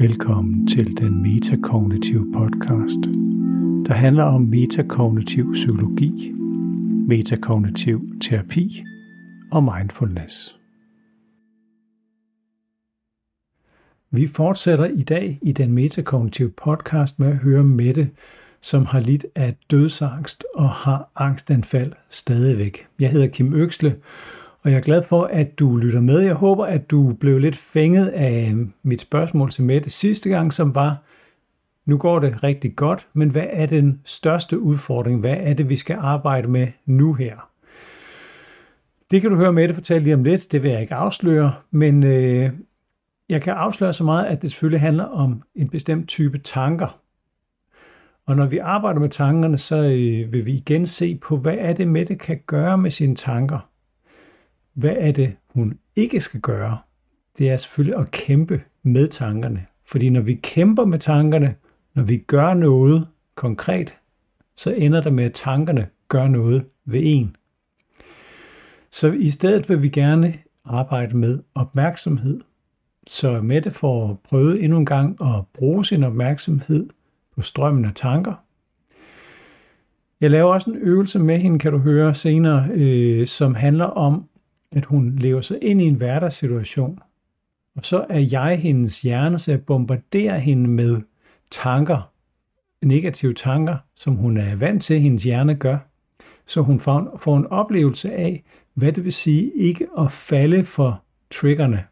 Velkommen til den metakognitive podcast, der handler om metakognitiv psykologi, metakognitiv terapi og mindfulness. Vi fortsætter i dag i den metakognitive podcast med at høre Mette, som har lidt af dødsangst og har angstanfald stadigvæk. Jeg hedder Kim Øksle, og jeg er glad for, at du lytter med. Jeg håber, at du blev lidt fænget af mit spørgsmål til Mette sidste gang, som var, nu går det rigtig godt, men hvad er den største udfordring? Hvad er det, vi skal arbejde med nu her? Det kan du høre Mette fortælle lige om lidt, det vil jeg ikke afsløre, men øh, jeg kan afsløre så meget, at det selvfølgelig handler om en bestemt type tanker. Og når vi arbejder med tankerne, så øh, vil vi igen se på, hvad er det Mette kan gøre med sine tanker – hvad er det, hun ikke skal gøre? Det er selvfølgelig at kæmpe med tankerne. Fordi når vi kæmper med tankerne, når vi gør noget konkret, så ender det med, at tankerne gør noget ved en. Så i stedet vil vi gerne arbejde med opmærksomhed. Så Mette får prøvet endnu en gang at bruge sin opmærksomhed på strømmen af tanker. Jeg laver også en øvelse med hende, kan du høre senere, øh, som handler om at hun lever sig ind i en hverdagssituation, og så er jeg hendes hjerne, så jeg bombarderer hende med tanker, negative tanker, som hun er vant til, hendes hjerne gør, så hun får, får en oplevelse af, hvad det vil sige ikke at falde for triggerne.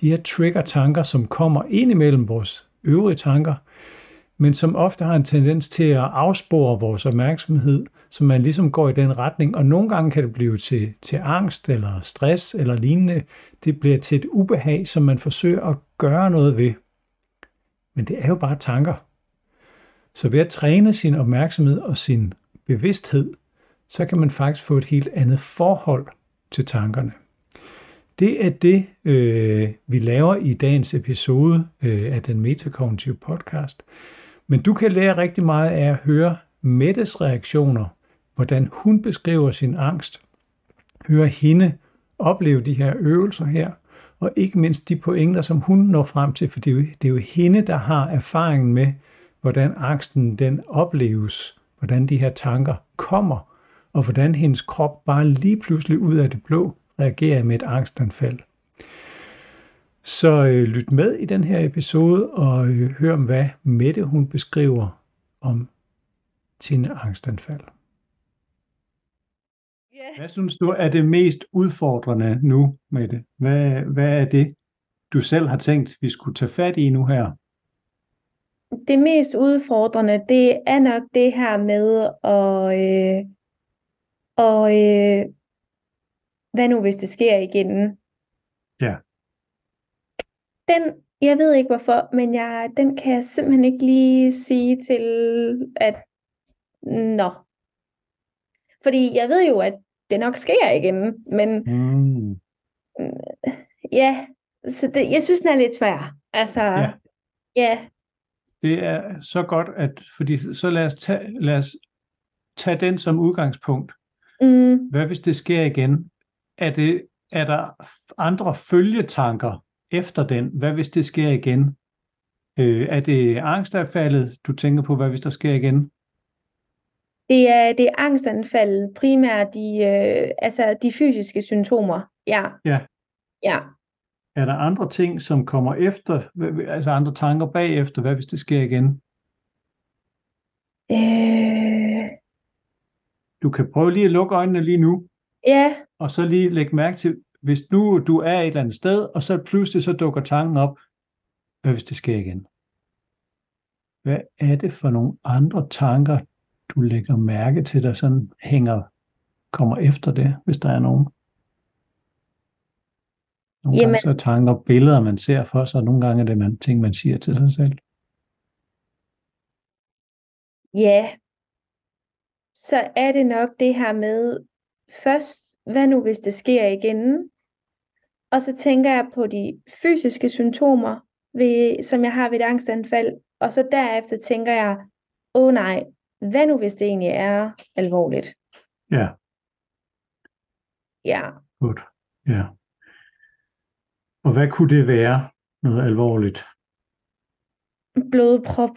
De her trigger-tanker, som kommer ind imellem vores øvrige tanker, men som ofte har en tendens til at afspore vores opmærksomhed, så man ligesom går i den retning, og nogle gange kan det blive til, til angst eller stress eller lignende. Det bliver til et ubehag, som man forsøger at gøre noget ved. Men det er jo bare tanker. Så ved at træne sin opmærksomhed og sin bevidsthed, så kan man faktisk få et helt andet forhold til tankerne. Det er det, øh, vi laver i dagens episode øh, af den Metakognitive podcast. Men du kan lære rigtig meget af at høre Mettes reaktioner, hvordan hun beskriver sin angst, høre hende opleve de her øvelser her, og ikke mindst de pointer, som hun når frem til, for det er jo, det er jo hende, der har erfaringen med, hvordan angsten den opleves, hvordan de her tanker kommer, og hvordan hendes krop bare lige pludselig ud af det blå reagerer med et angstanfald. Så øh, lyt med i den her episode og øh, hør om, hvad Mette hun beskriver om sine angstanfald. Yeah. Hvad synes du er det mest udfordrende nu, Mette? Hvad, hvad er det, du selv har tænkt, vi skulle tage fat i nu her? Det mest udfordrende, det er nok det her med at, øh, og, øh, hvad nu hvis det sker igen? Ja den, jeg ved ikke hvorfor, men jeg, den kan jeg simpelthen ikke lige sige til, at nå. Fordi jeg ved jo, at det nok sker igen, men mm. ja, så det, jeg synes, den er lidt svær. Altså, ja. ja. Det er så godt, at, fordi så lad os tage, lad os tage den som udgangspunkt. Mm. Hvad hvis det sker igen? Er, det, er der andre følgetanker efter den? Hvad hvis det sker igen? Øh, er det angstanfaldet, du tænker på, hvad hvis der sker igen? Det er, det er angstanfald, primært de, øh, altså de fysiske symptomer. Ja. ja. Ja. Er der andre ting, som kommer efter, altså andre tanker bagefter, hvad hvis det sker igen? Øh... Du kan prøve lige at lukke øjnene lige nu. Ja. Og så lige lægge mærke til, hvis nu du er et eller andet sted, og så pludselig så dukker tanken op, hvad hvis det sker igen? Hvad er det for nogle andre tanker, du lægger mærke til, der sådan hænger, kommer efter det, hvis der er nogen? Nogle Jamen, gange så er tanker billeder, man ser for sig, og nogle gange er det man, ting, man siger til sig selv. Ja, så er det nok det her med først hvad nu hvis det sker igen? Og så tænker jeg på de fysiske symptomer, ved, som jeg har ved et angstanfald, og så derefter tænker jeg, åh oh, nej, hvad nu hvis det egentlig er alvorligt? Ja. Ja. Godt. Ja. Og hvad kunne det være, noget alvorligt? Blodprop.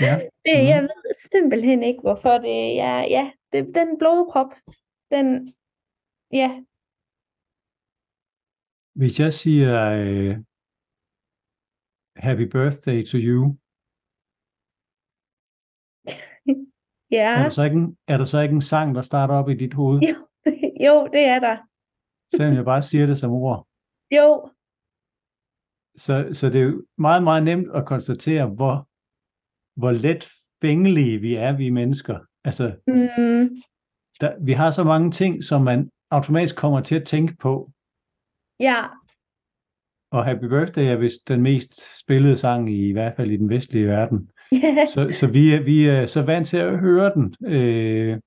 Ja. Det, Mhm. jeg ved simpelthen ikke, hvorfor det er. Ja, det, den blodprop, den, ja, Hvis jeg siger øh, Happy birthday to you, ja, er, der så ikke en, er der så ikke en sang, der starter op i dit hoved, jo, jo, det er der. selvom jeg bare siger det som ord? Jo, Så, så det er jo meget, meget nemt at konstatere, hvor, hvor let fængelige vi er, vi mennesker. Altså, mm, der, vi har så mange ting, som man automatisk kommer til at tænke på. ja, Og Happy Birthday er vist den mest spillede sang, i, i hvert fald i den vestlige verden. ja, Så, så vi, er, vi er så vant til at høre den. Øh,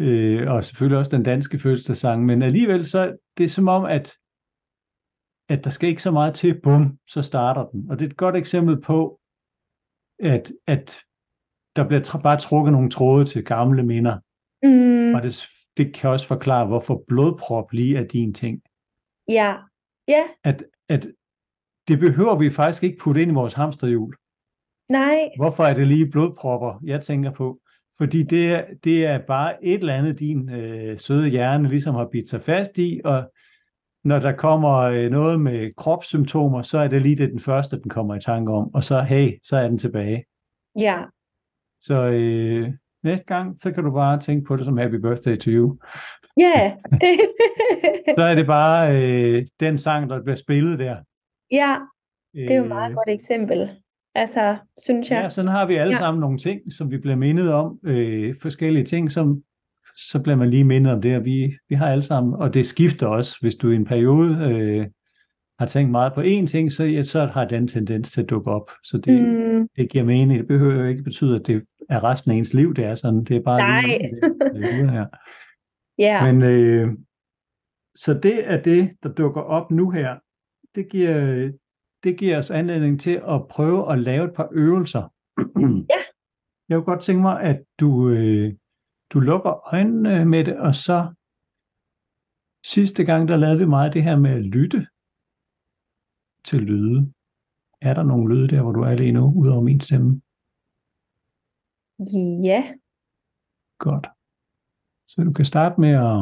øh, og selvfølgelig også den danske fødselsdagssang. Men alligevel så det er som om, at, at der skal ikke så meget til. Bum, så starter den. Og det er et godt eksempel på, at, at der bliver tr- bare trukket nogle tråde til gamle minder. mm, Og det, det kan også forklare, hvorfor blodprop lige er din ting. ja, ja, At, at det behøver vi faktisk ikke putte ind i vores hamsterhjul. nej, Hvorfor er det lige blodpropper, jeg tænker på? Fordi det er, det er bare et eller andet, din øh, søde hjerne ligesom har bidt sig fast i, og når der kommer øh, noget med kropssymptomer, så er det lige det den første, den kommer i tanke om, og så hey, så er den tilbage. ja, Så øh, næste gang, så kan du bare tænke på det som happy birthday to you. ja, det, Så er det bare øh, den sang, der bliver spillet der. ja, det er jo et meget Øh, godt eksempel. Altså, synes jeg. Ja, sådan har vi alle Ja. sammen nogle ting, som vi bliver mindet om. Øh, forskellige ting, som så bliver man lige mindet om det, og vi, vi har alle sammen, og det skifter også. Hvis du i en periode øh, har tænkt meget på én ting, så, så har den tendens til at dukke op. Så det, mm. Det giver mening. Det behøver jo ikke betyde, at det er resten af ens liv, det er sådan. Det er bare Nej. lige den periode her. ja, Men øh, så det er det, der dukker op nu her. Det giver, det giver os anledning til at prøve at lave et par øvelser. Ja. Jeg kunne godt tænke mig, at du, øh, du lukker øjnene med det, og så sidste gang, der lavede vi meget det her med at lytte til lyde. Er der nogle lyde der, hvor du er lige nu, udover min stemme? ja, Godt. Så du kan starte med at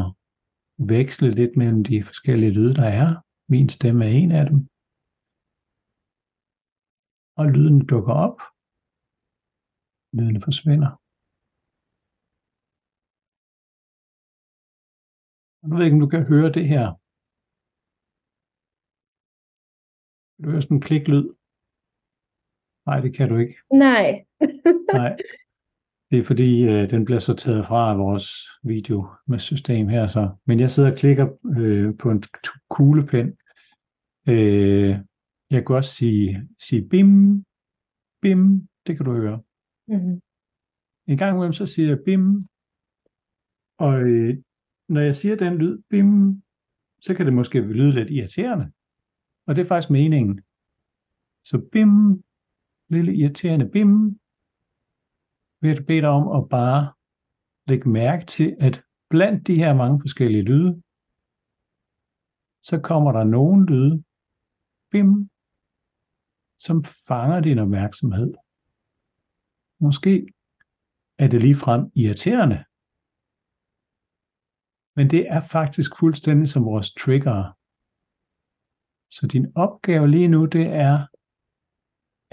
veksle lidt mellem de forskellige lyde, der er. Min stemme er en af dem. Og lyden dukker op. Lydene forsvinder. Og nu ved jeg ikke, om du kan høre det her. Kan du høre sådan en kliklyd? Nej, det kan du ikke. nej, Nej. Det er fordi, øh, den bliver sorteret fra af vores video med system her. Så. Men jeg sidder og klikker øh, på en kuglepen. Øh, jeg kan også sige, sige bim, bim. Det kan du høre. mm, En gang imellem så siger jeg bim. Og øh, når jeg siger den lyd, bim, så kan det måske lyde lidt irriterende. Og det er faktisk meningen. Så bim, lille irriterende bim, vil jeg bede dig om at bare lægge mærke til, at blandt de her mange forskellige lyde, så kommer der nogle lyde, bim, som fanger din opmærksomhed. Måske er det ligefrem irriterende, men det er faktisk fuldstændig som vores trigger. Så din opgave lige nu, det er,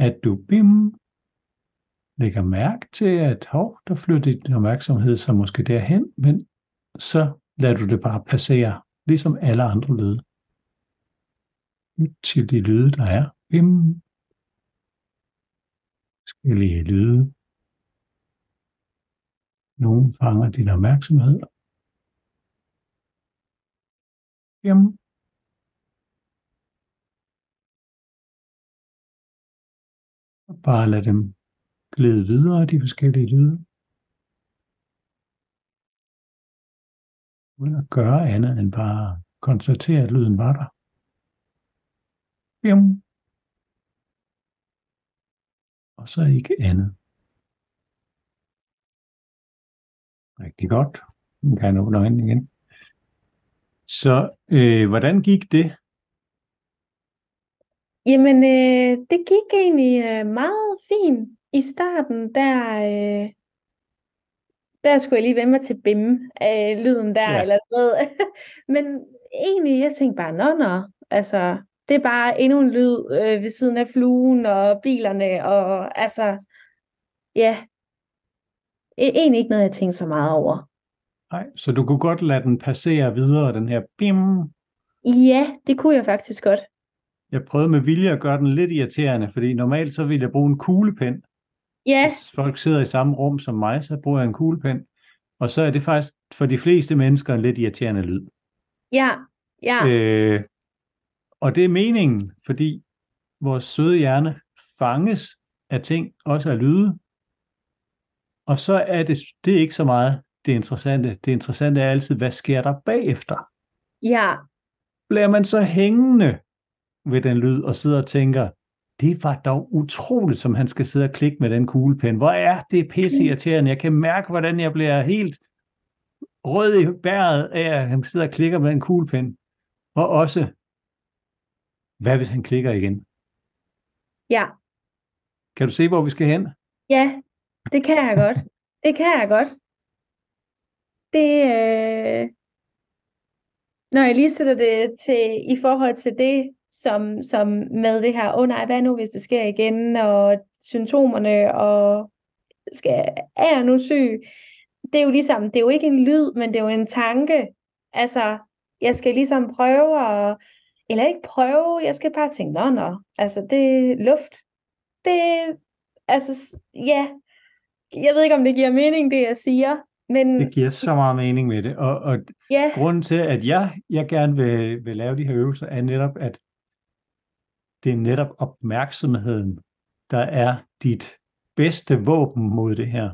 at du bim, lægger mærke til, at hov, der flytter din opmærksomhed så måske derhen, men så lader du det bare passere, ligesom alle andre lyde. Lyt til de lyde, der er. Bim. Forskellige lyde. Nogle fanger din opmærksomhed. Bim. Og bare lad dem glide videre, de forskellige lyde. Uden at gøre andet end bare konstatere, at lyden var der. Bim. Og så ikke andet. Rigtig godt. Nu kan jeg åbne igen. Så øh, hvordan gik det? Jamen, øh, det gik egentlig øh, meget fint i starten. Der, øh, der skulle jeg lige vende mig til bim af lyden der, Ja. eller du ved. Men egentlig, jeg tænkte bare, nå, nå, altså, det er bare endnu en lyd øh, ved siden af fluen og bilerne, og altså, ja, e- egentlig ikke noget, jeg tænkte så meget over. Nej, så du kunne godt lade den passere videre, den her bim. Ja, det kunne jeg faktisk godt. Jeg prøvede med vilje at gøre den lidt irriterende, fordi normalt så ville jeg bruge en kuglepen. Ja, Hvis folk sidder i samme rum som mig, så bruger jeg en kuglepen. Og så er det faktisk for de fleste mennesker en lidt irriterende lyd. ja, ja, Øh, og det er meningen, fordi vores søde hjerne fanges af ting, også af lyde. Og så er det, det er ikke så meget det interessante. Det interessante er altid, hvad sker der bagefter? ja, Bliver man så hængende ved den lyd og sidder og tænker, det var dog utroligt, som han skal sidde og klikke med den kuglepen. Hvor er det pisse irriterende. Jeg kan mærke, hvordan jeg bliver helt rød i bæret af, at han sidder og klikker med en kuglepen. Og også, hvad hvis han klikker igen? ja, Kan du se, hvor vi skal hen? ja, det kan jeg godt. Det kan jeg godt. Det, øh, når jeg lige sætter det til, i forhold til det, som, som med det her, åh oh, nej, hvad nu, hvis det sker igen, og symptomerne, og skal, er jeg nu syg? Det er jo ligesom, det er jo ikke en lyd, men det er jo en tanke. Altså, jeg skal ligesom prøve at, eller ikke prøve, jeg skal bare tænke, nå, nå, altså det er luft. Det, altså, ja, jeg ved ikke, om det giver mening, det jeg siger, men Det giver så meget mening med det. Og, og ja, grunden til, at jeg, jeg gerne vil, vil lave de her øvelser, er netop, at det er netop opmærksomheden, der er dit bedste våben mod det her.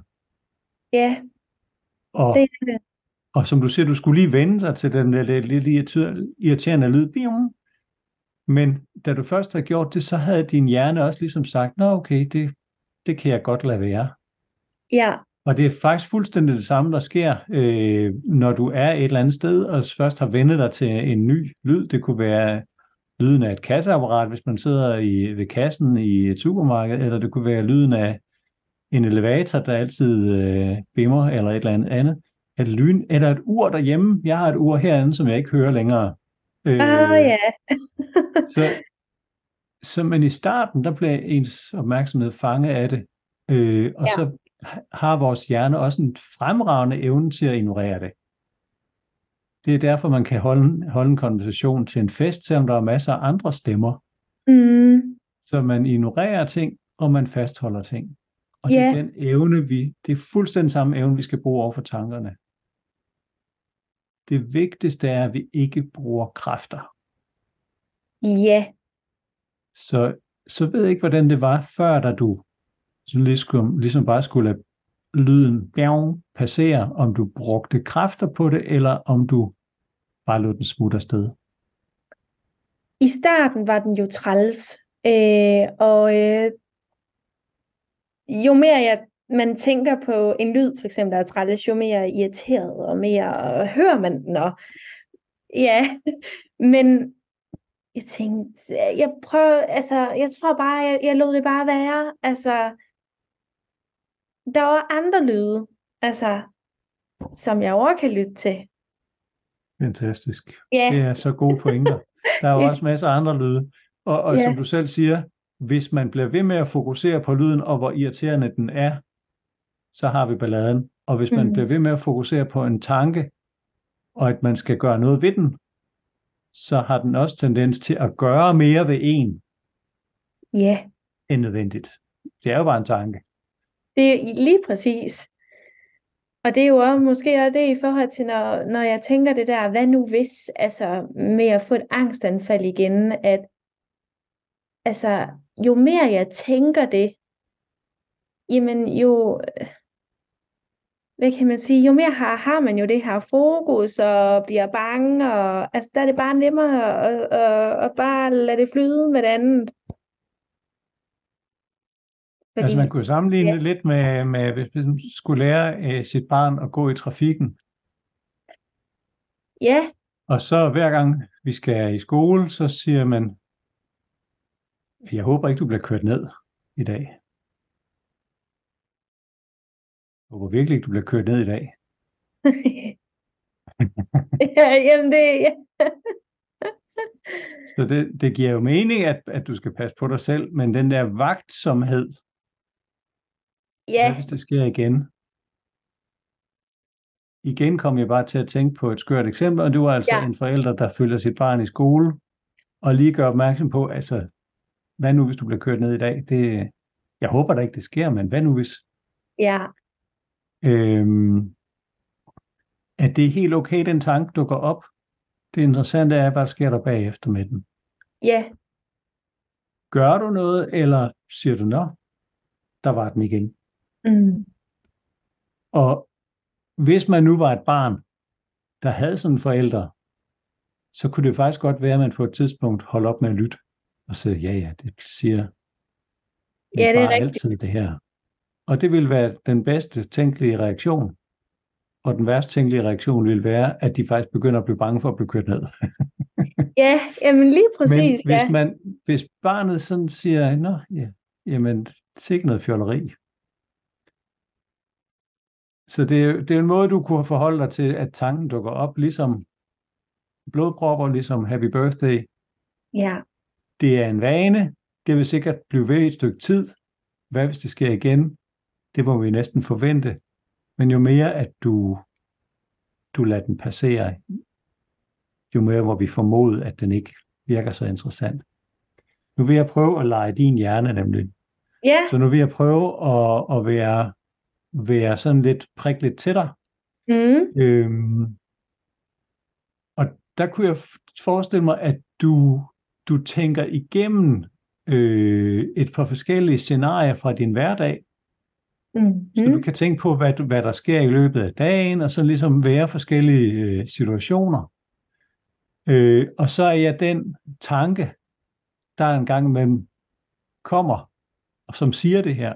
ja, Og, det er det. og som du siger, du skulle lige vende sig til den der lidt, lidt irriter- irriterende lyd. Bium. Men da du først havde gjort det, så havde din hjerne også ligesom sagt, nå okay, det, det kan jeg godt lade være. Ja, Og det er faktisk fuldstændig det samme, der sker, øh, når du er et eller andet sted, og først har vendet dig til en ny lyd. Det kunne være lyden af et kasseapparat, hvis man sidder i, ved kassen i et supermarked, eller det kunne være lyden af en elevator, der altid øh, bimmer, eller et eller andet andet. Et lyn, eller et ur derhjemme. Jeg har et ur herinde, som jeg ikke hører længere. Øh, ah ja, så, så men i starten, der bliver ens opmærksomhed fanget af det. Øh, og Ja. så ha- har vores hjerne også en fremragende evne til at ignorere det. Det er derfor, man kan holde, holde en konversation til en fest, selvom der er masser af andre stemmer. mm, Så man ignorerer ting, og man fastholder ting. Og det er den evne, vi, det er fuldstændig samme evne, vi skal bruge over for tankerne. Det vigtigste er, at vi ikke bruger kræfter. ja, Så, så ved jeg ikke, hvordan det var, før da du så ligesom, ligesom bare skulle lade lyden bjørn, passere, om du brugte kræfter på det, eller om du bare lod den smutte afsted. i starten var den jo træls, øh, og øh, jo mere jeg, man tænker på en lyd, for eksempel, der er træls, jo mere irriteret og mere øh, hører man den, og ja, men jeg tænkte, jeg prøver, altså, jeg tror bare, jeg, jeg lod det bare være, altså, der var andre lyde, altså, som jeg over kan lytte til. Fantastisk. Ja, Det er så gode pointer. Der er jo Ja. også masser af andre lyde. Og, og Ja. som du selv siger, hvis man bliver ved med at fokusere på lyden, og hvor irriterende den er, så har vi balladen. Og hvis man Mhm. bliver ved med at fokusere på en tanke, og at man skal gøre noget ved den, så har den også tendens til at gøre mere ved en ja, end nødvendigt. Det er jo bare en tanke. det er lige præcis. Og det er jo også, måske også det i forhold til, når, når jeg tænker det der, hvad nu hvis, altså med at få et angstanfald igen, at altså, jo mere jeg tænker det, jamen jo, hvad kan man sige, jo mere har, har man jo det her fokus og bliver bange, og altså der er det bare nemmere at, at, at bare lade det flyde med det andet. Fordi, Altså man kunne sammenligne ja. lidt med, med, hvis man skulle lære øh, sit barn at gå i trafikken. ja, Og så hver gang vi skal i skole, så siger man, Jeg håber ikke, du bliver kørt ned i dag. Jeg håber virkelig ikke, du bliver kørt ned i dag. ja, jamen det, ja. Så det, det giver jo mening, at, at du skal passe på dig selv, men den der vagtsomhed, ja, hvad hvis det sker igen? Igen kom jeg bare til at tænke på et skørt eksempel, og du er altså Ja. en forælder, der følger sit barn i skole, og lige gør opmærksom på, altså, hvad nu hvis du bliver kørt ned i dag? Det, jeg håber da ikke, det sker, men hvad nu hvis? ja, Øhm, at det er helt okay, den tanke dukker op. Det interessante er, hvad der sker der bagefter med den. ja, Gør du noget, eller siger du, nå, der var den igen. Mm, Og hvis man nu var et barn, der havde sådan en forælder, så kunne det faktisk godt være, at man på et tidspunkt holdt op med at lytte og sige, ja, ja, det siger min Ja, det er far rigtigt. altid det her. Og det ville være den bedste tænkelige reaktion. Og den værst tænkelige reaktion ville være, at de faktisk begynder at blive bange for at blive kørt ned. ja, jamen lige præcis, Men hvis, ja, man, hvis barnet sådan siger, nå, ja, jamen, sikke noget fjolleri. Så det, er det er en måde, du kunne forholde dig til, at tanken dukker op, ligesom blodpropper, ligesom happy birthday. ja, Det er en vane. Det vil sikkert blive ved et stykke tid. Hvad hvis det sker igen? Det må vi næsten forvente. Men jo mere, at du, du lader den passere, jo mere må vi formode, at den ikke virker så interessant. Nu vil jeg prøve at lege din hjerne nemlig. ja, Så nu vil jeg prøve at, at være, være sådan lidt prik lidt til dig. mm, Øhm, og der kunne jeg forestille mig, at du, du tænker igennem øh, et par forskellige scenarier fra din hverdag, mm, så du kan tænke på, hvad, hvad der sker i løbet af dagen, og så ligesom være forskellige øh, situationer. Øh, og så er jeg den tanke, der en gang imellem kommer, og som siger det her.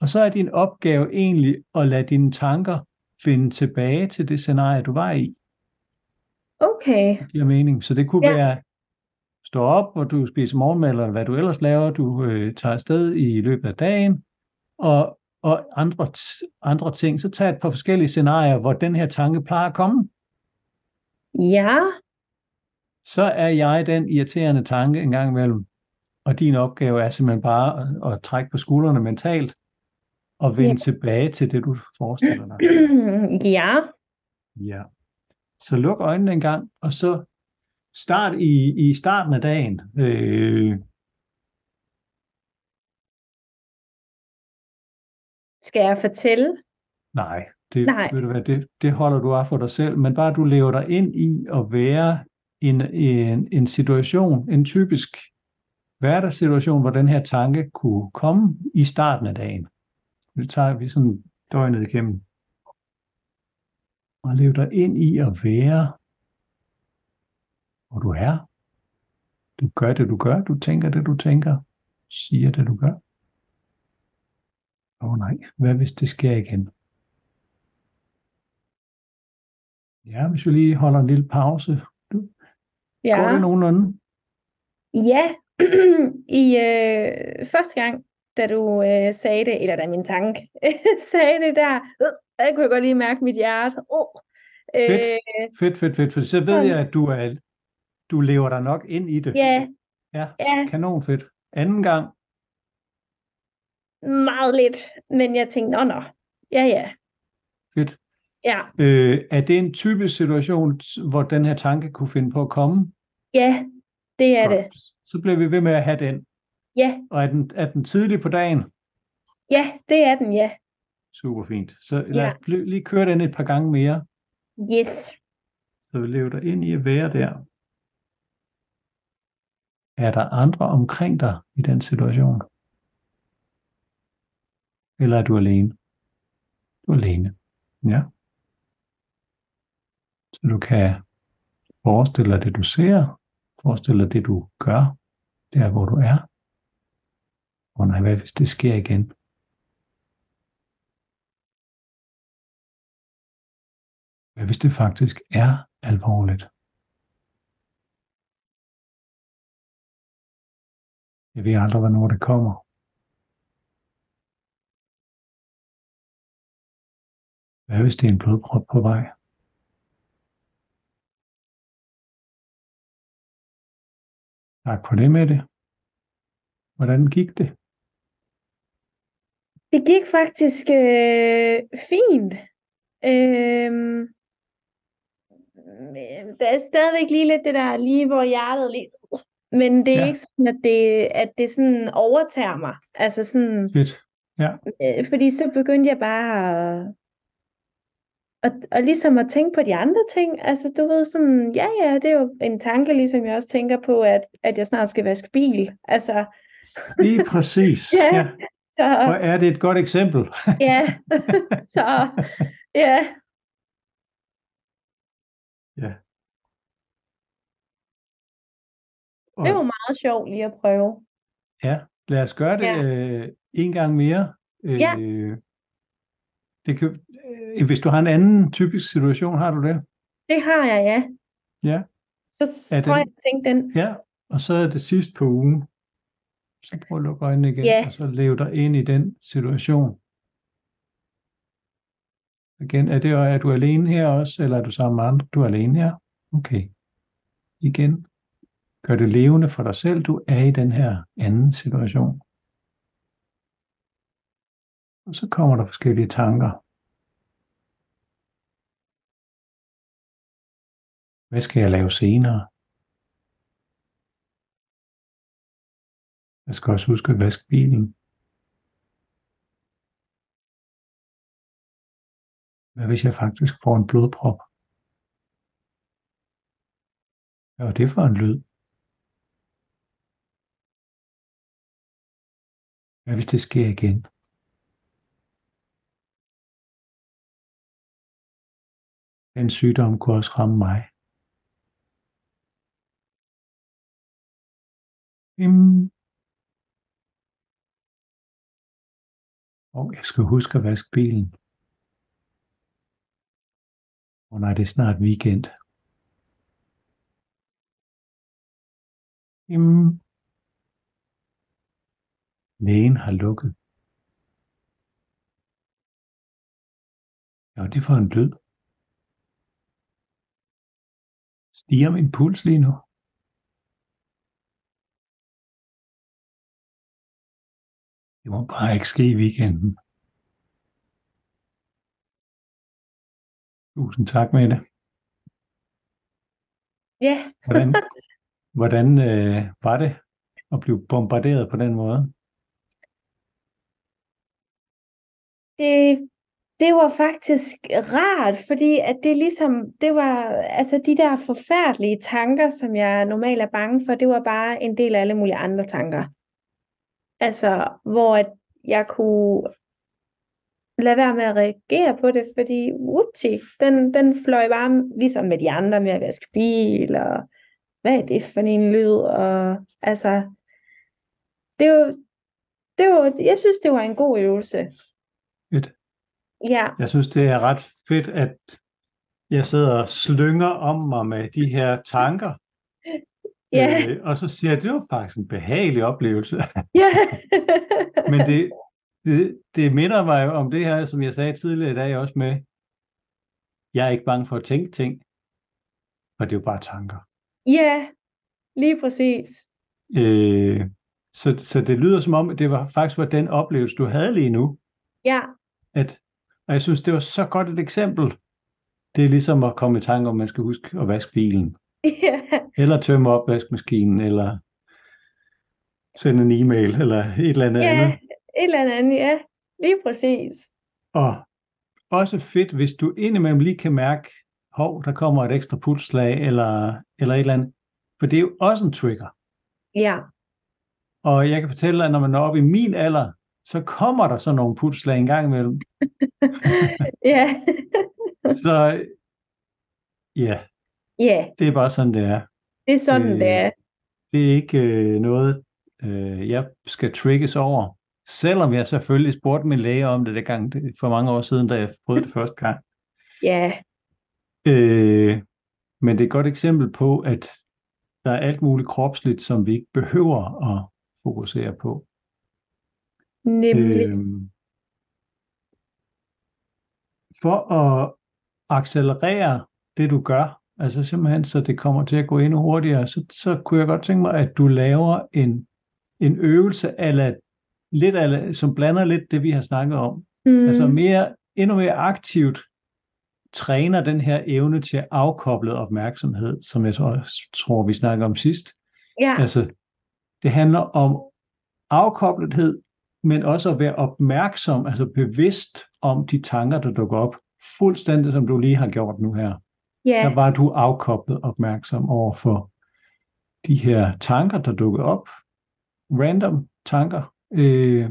Og så er din opgave egentlig at lade dine tanker finde tilbage til det scenarie, du var i. okay, Det giver mening. Så det kunne Ja. være, stå op, og du spiser morgenmad, eller hvad du ellers laver. Du øh, tager afsted i løbet af dagen, og, og andre, andre ting. Så tag et par forskellige scenarier, hvor den her tanke plejer at komme. ja, Så er jeg den irriterende tanke en gang imellem. Og din opgave er simpelthen bare at, at trække på skuldrene mentalt, og vende Ja. tilbage til det, du forestiller dig. ja, Ja. Så luk øjnene en gang, og så start i, i starten af dagen. Øh, skal jeg fortælle? nej, det, Nej. Ved du hvad, det, det holder du af for dig selv, men bare du lever dig ind i at være en, en, en situation, en typisk hverdagssituation, hvor den her tanke kunne komme i starten af dagen. Det tager vi sådan døgnet igennem. Og lev dig ind i at være, hvor du er. Du gør det, du gør. Du tænker det, du tænker. Siger det, du gør. Åh oh, nej, hvad hvis det sker igen? Ja, hvis vi lige holder en lille pause. Ja, Går det nogenlunde? ja, i øh, første gang, da du øh, sagde det, eller da min tanke sagde det der, øh, der kunne jeg godt lige mærke mit hjerte. Uh, øh, Fedt. Fedt, fedt, fedt. For så ved jeg, at du, er, du lever dig nok ind i det. ja, Ja, ja, kanon fedt. Anden gang, meget lidt, men jeg tænkte, nå, nå, ja, ja, fedt. ja, Øh, er det en typisk situation, hvor den her tanke kunne finde på at komme? ja, det er det. Godt. Så bliver vi ved med at have den. Ja, Og er den, er den tidlig på dagen? ja, det er den, ja. Super fint. Så lad Ja. os lige køre den et par gange mere, Yes. så vi lever dig ind i at være der. Er der andre omkring dig i den situation? Eller er du alene? Du er alene. Ja. Så du kan forestille dig det, du ser. Forestille dig det, du gør. Der, hvor du er. Og nej, hvad hvis det sker igen? Hvad hvis det faktisk er alvorligt? Jeg ved aldrig, hvornår det kommer. Hvad hvis det er en blodprop på vej? Tak for det med det. Hvordan gik det? Det gik faktisk øh, fint. Øhm, der er stadigvæk lige lidt det der, lige hvor hjertet lige... Men det er Ja. ikke sådan, at det, at det sådan overtager mig. Altså sådan, Fedt. øh, fordi så begyndte jeg bare at, at, at ligesom at tænke på de andre ting. Altså du ved sådan, ja ja, det er jo en tanke, ligesom jeg også tænker på, at, at jeg snart skal vaske bil. Altså, Lige præcis. Ja. ja. Så Hvor er det et godt eksempel. ja, så ja. ja. Og, Det var meget sjovt lige at prøve. Ja, lad os gøre det Ja. øh, en gang mere. Øh, Ja. det kan, øh, hvis du har en anden typisk situation, har du det? Det har jeg, ja. Ja. Så Er prøver jeg at tænke den. Ja, og så er det sidst på ugen. Så prøv at lukke øjnene igen, Ja. og så lev dig ind i den situation. Igen, er, det, er du alene her også, eller er du sammen med andre? Du er alene her? Okay. Igen. Gør det levende for dig selv. Du er i den her anden situation. Og så kommer der forskellige tanker. Hvad skal jeg lave senere? Jeg skal også huske at vaske bilen. Hvad hvis jeg faktisk får en blodprop? Hvad var det for en lyd? Hvad hvis det sker igen? Den sygdom kunne også ramme mig. Bim. Og jeg skal huske at vaske bilen. Og nej, det er snart weekend. Jamen, Lægen har lukket. Ja, det var en lyd. Stiger min puls lige nu? Det må bare ikke ske i weekenden. Tusind tak med det. Ja, Hvordan, hvordan øh, var det at blive bombarderet på den måde? det, det var faktisk rart, fordi at det ligesom, det var, altså de der forfærdelige tanker, som jeg normalt er bange for, det var bare en del af alle mulige andre tanker. Altså, hvor at jeg kunne lade være med at reagere på det, fordi whoopty, den, den fløj bare ligesom med de andre med at vaske bil, og hvad er det for en lyd, og altså, det var, det var, jeg synes, det var en god øvelse. Fedt. Ja, Jeg synes, det er ret fedt, at jeg sidder og slynger om mig med de her tanker. Ja, Øh, og så siger jeg, det var faktisk en behagelig oplevelse. ja. Men det, det, det minder mig om det her, som jeg sagde tidligere i dag også med, jeg er ikke bange for at tænke ting, for det er jo bare tanker. Ja, lige præcis. Øh, så, så det lyder som om, det var faktisk var den oplevelse, du havde lige nu. Ja, At, og jeg synes, det var så godt et eksempel. Det er ligesom at komme i tanke om, man skal huske at vaske bilen. ja, Eller tømme opvaskemaskinen, eller sende en e-mail, eller et eller andet ja, andet. et eller andet, ja, lige præcis. Og også fedt, hvis du indimellem lige kan mærke, hov, der kommer et ekstra pulsslag, eller, eller et eller andet. For det er jo også en trigger. Ja, Og jeg kan fortælle dig, at når man når op i min alder, så kommer der sådan nogle pulsslag en gang imellem. ja, Så ja, ja, det er bare sådan, det er. Det er sådan, Øh, det er. Det er ikke øh, noget, øh, jeg skal trigges over. Selvom jeg selvfølgelig spurgte min læge om det, det for mange år siden, da jeg prøvede det første gang. Ja, Øh, men det er et godt eksempel på, at der er alt muligt kropsligt, som vi ikke behøver at fokusere på. Nemlig. Øhm, for at accelerere det, du gør, altså simpelthen så det kommer til at gå endnu hurtigere, så, så kunne jeg godt tænke mig, at du laver en, en øvelse, ala, lidt ala, som blander lidt det, vi har snakket om. Mm. Altså mere, endnu mere aktivt træner den her evne til afkoblet opmærksomhed, som jeg tror, tror vi snakkede om sidst. ja. Altså, det handler om afkoblethed, men også at være opmærksom, altså bevidst om de tanker, der dukker op. Fuldstændig som du lige har gjort nu her. Ja. Der var du afkoblet opmærksom over for de her tanker, der dukker op. Random tanker. Øh,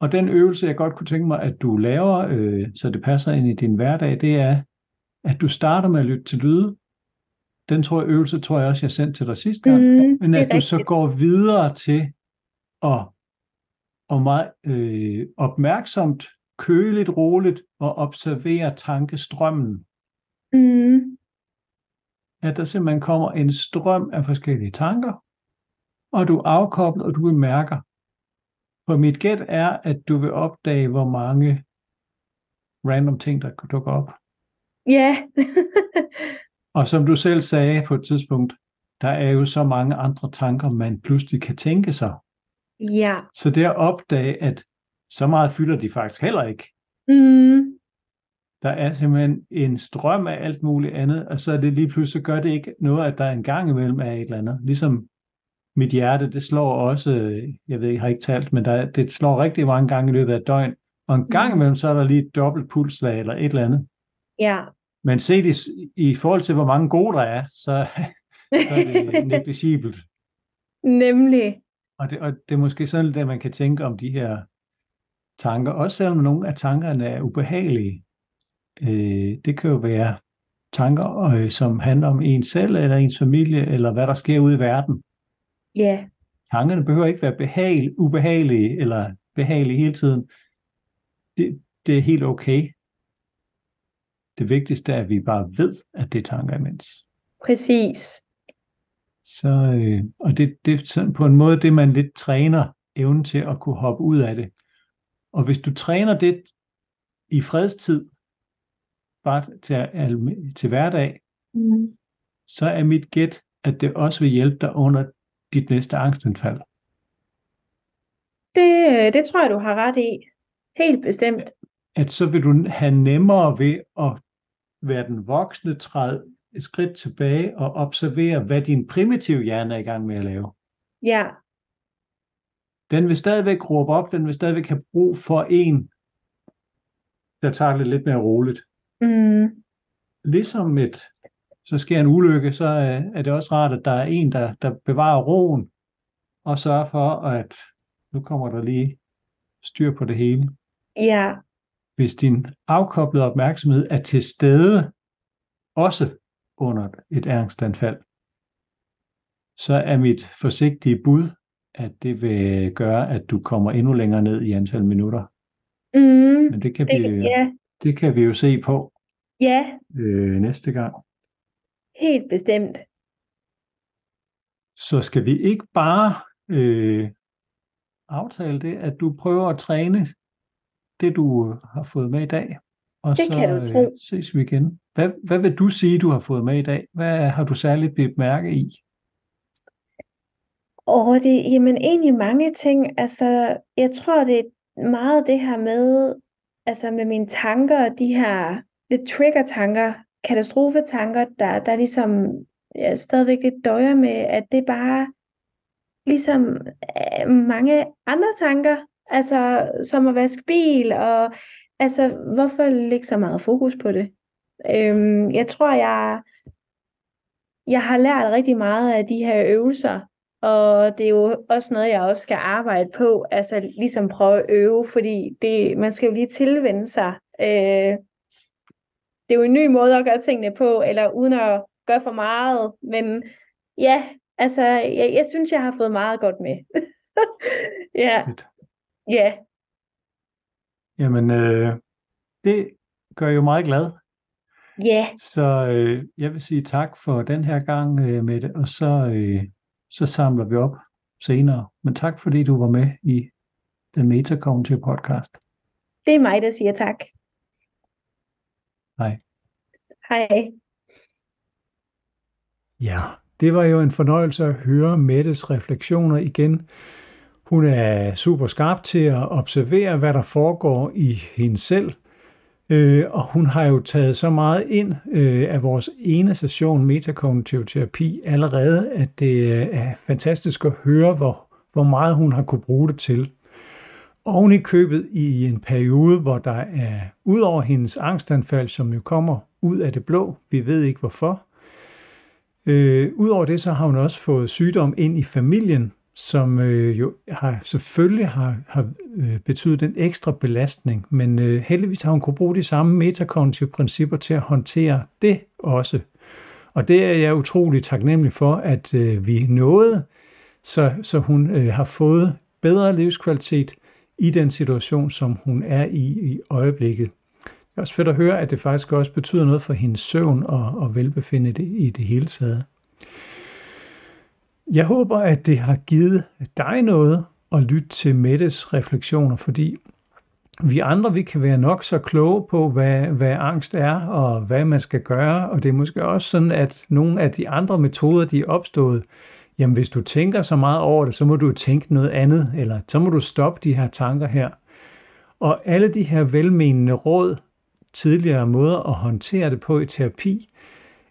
og den øvelse, jeg godt kunne tænke mig, at du laver, øh, så det passer ind i din hverdag, det er, at du starter med at lytte til lyde. Den tror jeg, øvelse tror jeg også, jeg sendte til dig sidste gang. Mm, Men at du så rigtigt. går videre til at, og meget øh, opmærksomt, køligt, roligt og observere tankestrømmen. Mm, At der simpelthen kommer en strøm af forskellige tanker, og du er afkoblet, og du bemærker. For mit gæt er, at du vil opdage, hvor mange random ting, der kan dukke op. ja. Og som du selv sagde på et tidspunkt, der er jo så mange andre tanker, man pludselig kan tænke sig. ja. Så det at opdage, at så meget fylder de faktisk heller ikke. Mm, Der er simpelthen en strøm af alt muligt andet, og så er det lige pludselig, så gør det ikke noget, at der en gang imellem er et eller andet. Ligesom mit hjerte, det slår også, øh, jeg ved ikke, jeg har ikke talt, men der, det slår rigtig mange gange i løbet af et døgn. Og en gang imellem, så er der lige et dobbelt pulslag eller et eller andet. ja. Men set i, i forhold til, hvor mange gode der er, så, så er det negligibelt. Nemlig. Og det, og det er måske sådan at man kan tænke om de her tanker, også selvom nogle af tankerne er ubehagelige. Øh, det kan jo være tanker, øh, som handler om en selv, eller ens familie, eller hvad der sker ude i verden. Ja. Tankerne behøver ikke være behag, ubehagelige, eller behagelige hele tiden. Det, det er helt okay. Det vigtigste er, at vi bare ved, at det er tanker imens. Præcis. Så, øh, og det, det er sådan på en måde det, man lidt træner evnen til at kunne hoppe ud af det. Og hvis du træner det i fredstid, bare til, til hverdag, Mm. så er mit gæt, at det også vil hjælpe dig under dit næste angstanfald. Det, det tror jeg, du har ret i. Helt bestemt. At så vil du have nemmere ved at være den voksne, træde et skridt tilbage og observere, hvad din primitive hjerne er i gang med at lave. Ja. Den vil stadigvæk råbe op, den vil stadigvæk have brug for en, der tager det lidt mere roligt. Mm. Ligesom et, så sker en ulykke, så er, er det også rart, at der er en, der, der bevarer roen og sørger for, at nu kommer der lige styr på det hele. Ja. Hvis din afkoblede opmærksomhed er til stede, også under et angstanfald, så er mit forsigtige bud, at det vil gøre, at du kommer endnu længere ned i antal minutter. Mm. Men det kan, Det, vi, ja. Det kan vi jo se på Ja. øh, næste gang. Helt bestemt. Så skal vi ikke bare øh, aftale det, at du prøver at træne det, du har fået med i dag, og Det så kan du øh, tro. ses vi igen. Hvad, hvad vil du sige, du har fået med i dag? Hvad har du særligt bidt mærke i? Og det, jamen egentlig mange ting, altså jeg tror det er meget det her med, altså med mine tanker, de her lidt trigger-tanker, katastrofetanker, der, der ligesom jeg stadigvæk lidt døjer med, at det bare ligesom øh, mange andre tanker, altså som at vaske bil, og altså hvorfor lægge så meget fokus på det? Øhm, jeg tror, jeg, jeg har lært rigtig meget af de her øvelser, og det er jo også noget, jeg også skal arbejde på, altså ligesom prøve at øve, fordi det, man skal jo lige tilvende sig. Øh, det er jo en ny måde at gøre tingene på, eller uden at gøre for meget, men ja, altså jeg, jeg synes, jeg har fået meget godt med. ja, ja, Jamen, øh, det gør jo meget glad. ja, Så øh, jeg vil sige tak for den her gang, øh, med det, og så, øh, så samler vi op senere. Men tak fordi du var med i den Metakognitive podcast. Det er mig, der siger tak. Hej. Hej. Ja, det var jo en fornøjelse at høre Mettes refleksioner igen. Hun er super skarp til at observere, hvad der foregår i hende selv. Øh, og hun har jo taget så meget ind øh, af vores ene session metakognitiv terapi allerede, at det øh, er fantastisk at høre, hvor, hvor meget hun har kunne bruge det til. Oven i købet i en periode, hvor der er, ud over hendes angstanfald, som jo kommer ud af det blå, vi ved ikke hvorfor, øh, Udover det, så har hun også fået sygdom ind i familien, som øh, jo har, selvfølgelig har, har øh, betydet en ekstra belastning, men øh, heldigvis har hun kunne bruge de samme metakognitive principper til at håndtere det også. Og det er jeg utrolig taknemmelig for, at øh, vi nåede, så, så hun øh, har fået bedre livskvalitet i den situation, som hun er i i øjeblikket. Det er også fedt at høre, at det faktisk også betyder noget for hendes søvn og, og velbefindende i det hele taget. Jeg håber, at det har givet dig noget at lytte til Mettes refleksioner, fordi vi andre vi kan være nok så kloge på, hvad, hvad angst er og hvad man skal gøre, og det er måske også sådan, at nogle af de andre metoder, de er opstået, jamen hvis du tænker så meget over det, så må du tænke noget andet, eller så må du stoppe de her tanker her. Og alle de her velmenende råd, tidligere måder at håndtere det på i terapi,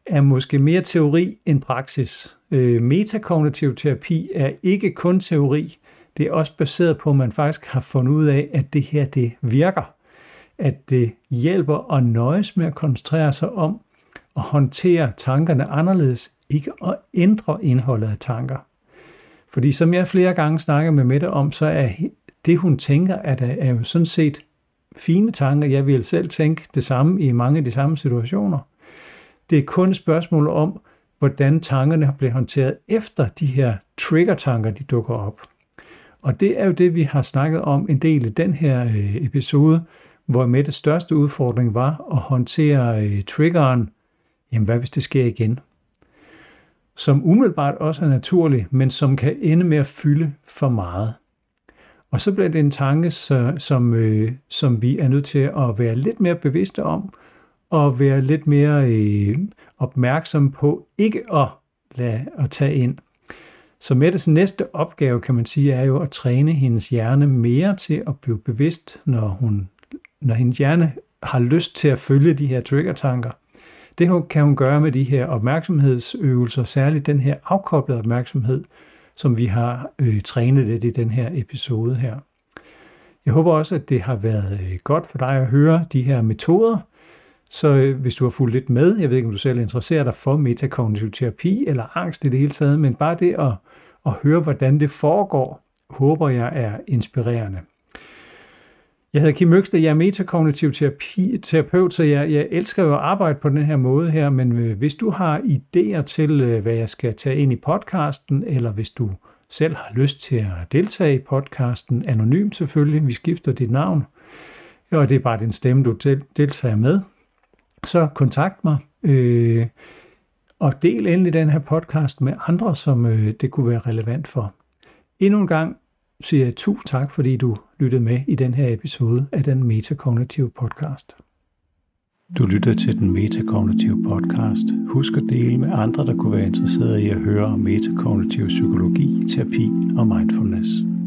er måske mere teori end praksis. Øh, metakognitiv terapi er ikke kun teori, det er også baseret på, at man faktisk har fundet ud af, at det her det virker. At det hjælper at nøjes med at koncentrere sig om at håndtere tankerne anderledes, ikke at ændre indholdet af tanker. Fordi som jeg flere gange snakker med Mette om, så er det hun tænker, at er, er jo sådan set fine tanker. Jeg vil selv tænke det samme i mange af de samme situationer. Det er kun et spørgsmål om, hvordan tankerne bliver håndteret efter de her trigger-tanker, de dukker op. Og det er jo det, vi har snakket om en del i den her øh, episode, hvor med det største udfordring var at håndtere øh, triggeren, jamen hvad hvis det sker igen? Som umiddelbart også er naturlig, men som kan ende med at fylde for meget. Og så bliver det en tanke, så, som, øh, som vi er nødt til at være lidt mere bevidste om, og være lidt mere øh, opmærksom på ikke at lade at tage ind. Så Mettes næste opgave, kan man sige, er jo at træne hendes hjerne mere til at blive bevidst, når, hun, når hendes hjerne har lyst til at følge de her trigger-tanker. Det kan hun gøre med de her opmærksomhedsøvelser, særligt den her afkoblede opmærksomhed, som vi har øh, trænet lidt i den her episode her. Jeg håber også, at det har været øh, godt for dig at høre de her metoder, så øh, hvis du har fulgt lidt med, jeg ved ikke, om du selv interesserer dig for metakognitiv terapi eller angst i det hele taget, men bare det at, at høre, hvordan det foregår, håber jeg er inspirerende. Jeg hedder Kim Øksted, jeg er metakognitiv terapi, terapeut, så jeg, jeg elsker jo at arbejde på den her måde her, men øh, hvis du har idéer til, øh, hvad jeg skal tage ind i podcasten, eller hvis du selv har lyst til at deltage i podcasten, anonymt selvfølgelig, vi skifter dit navn, og det er bare din stemme, du deltager med, så kontakt mig. Øh, og del endelig den her podcast med andre, som øh, det kunne være relevant for. Endnu en gang siger jeg tusind tak, fordi du lyttede med i den her episode af den Metakognitive podcast. Du lytter til den Metakognitive podcast. Husk at dele med andre, der kunne være interesserede i at høre om metakognitiv psykologi, terapi og mindfulness.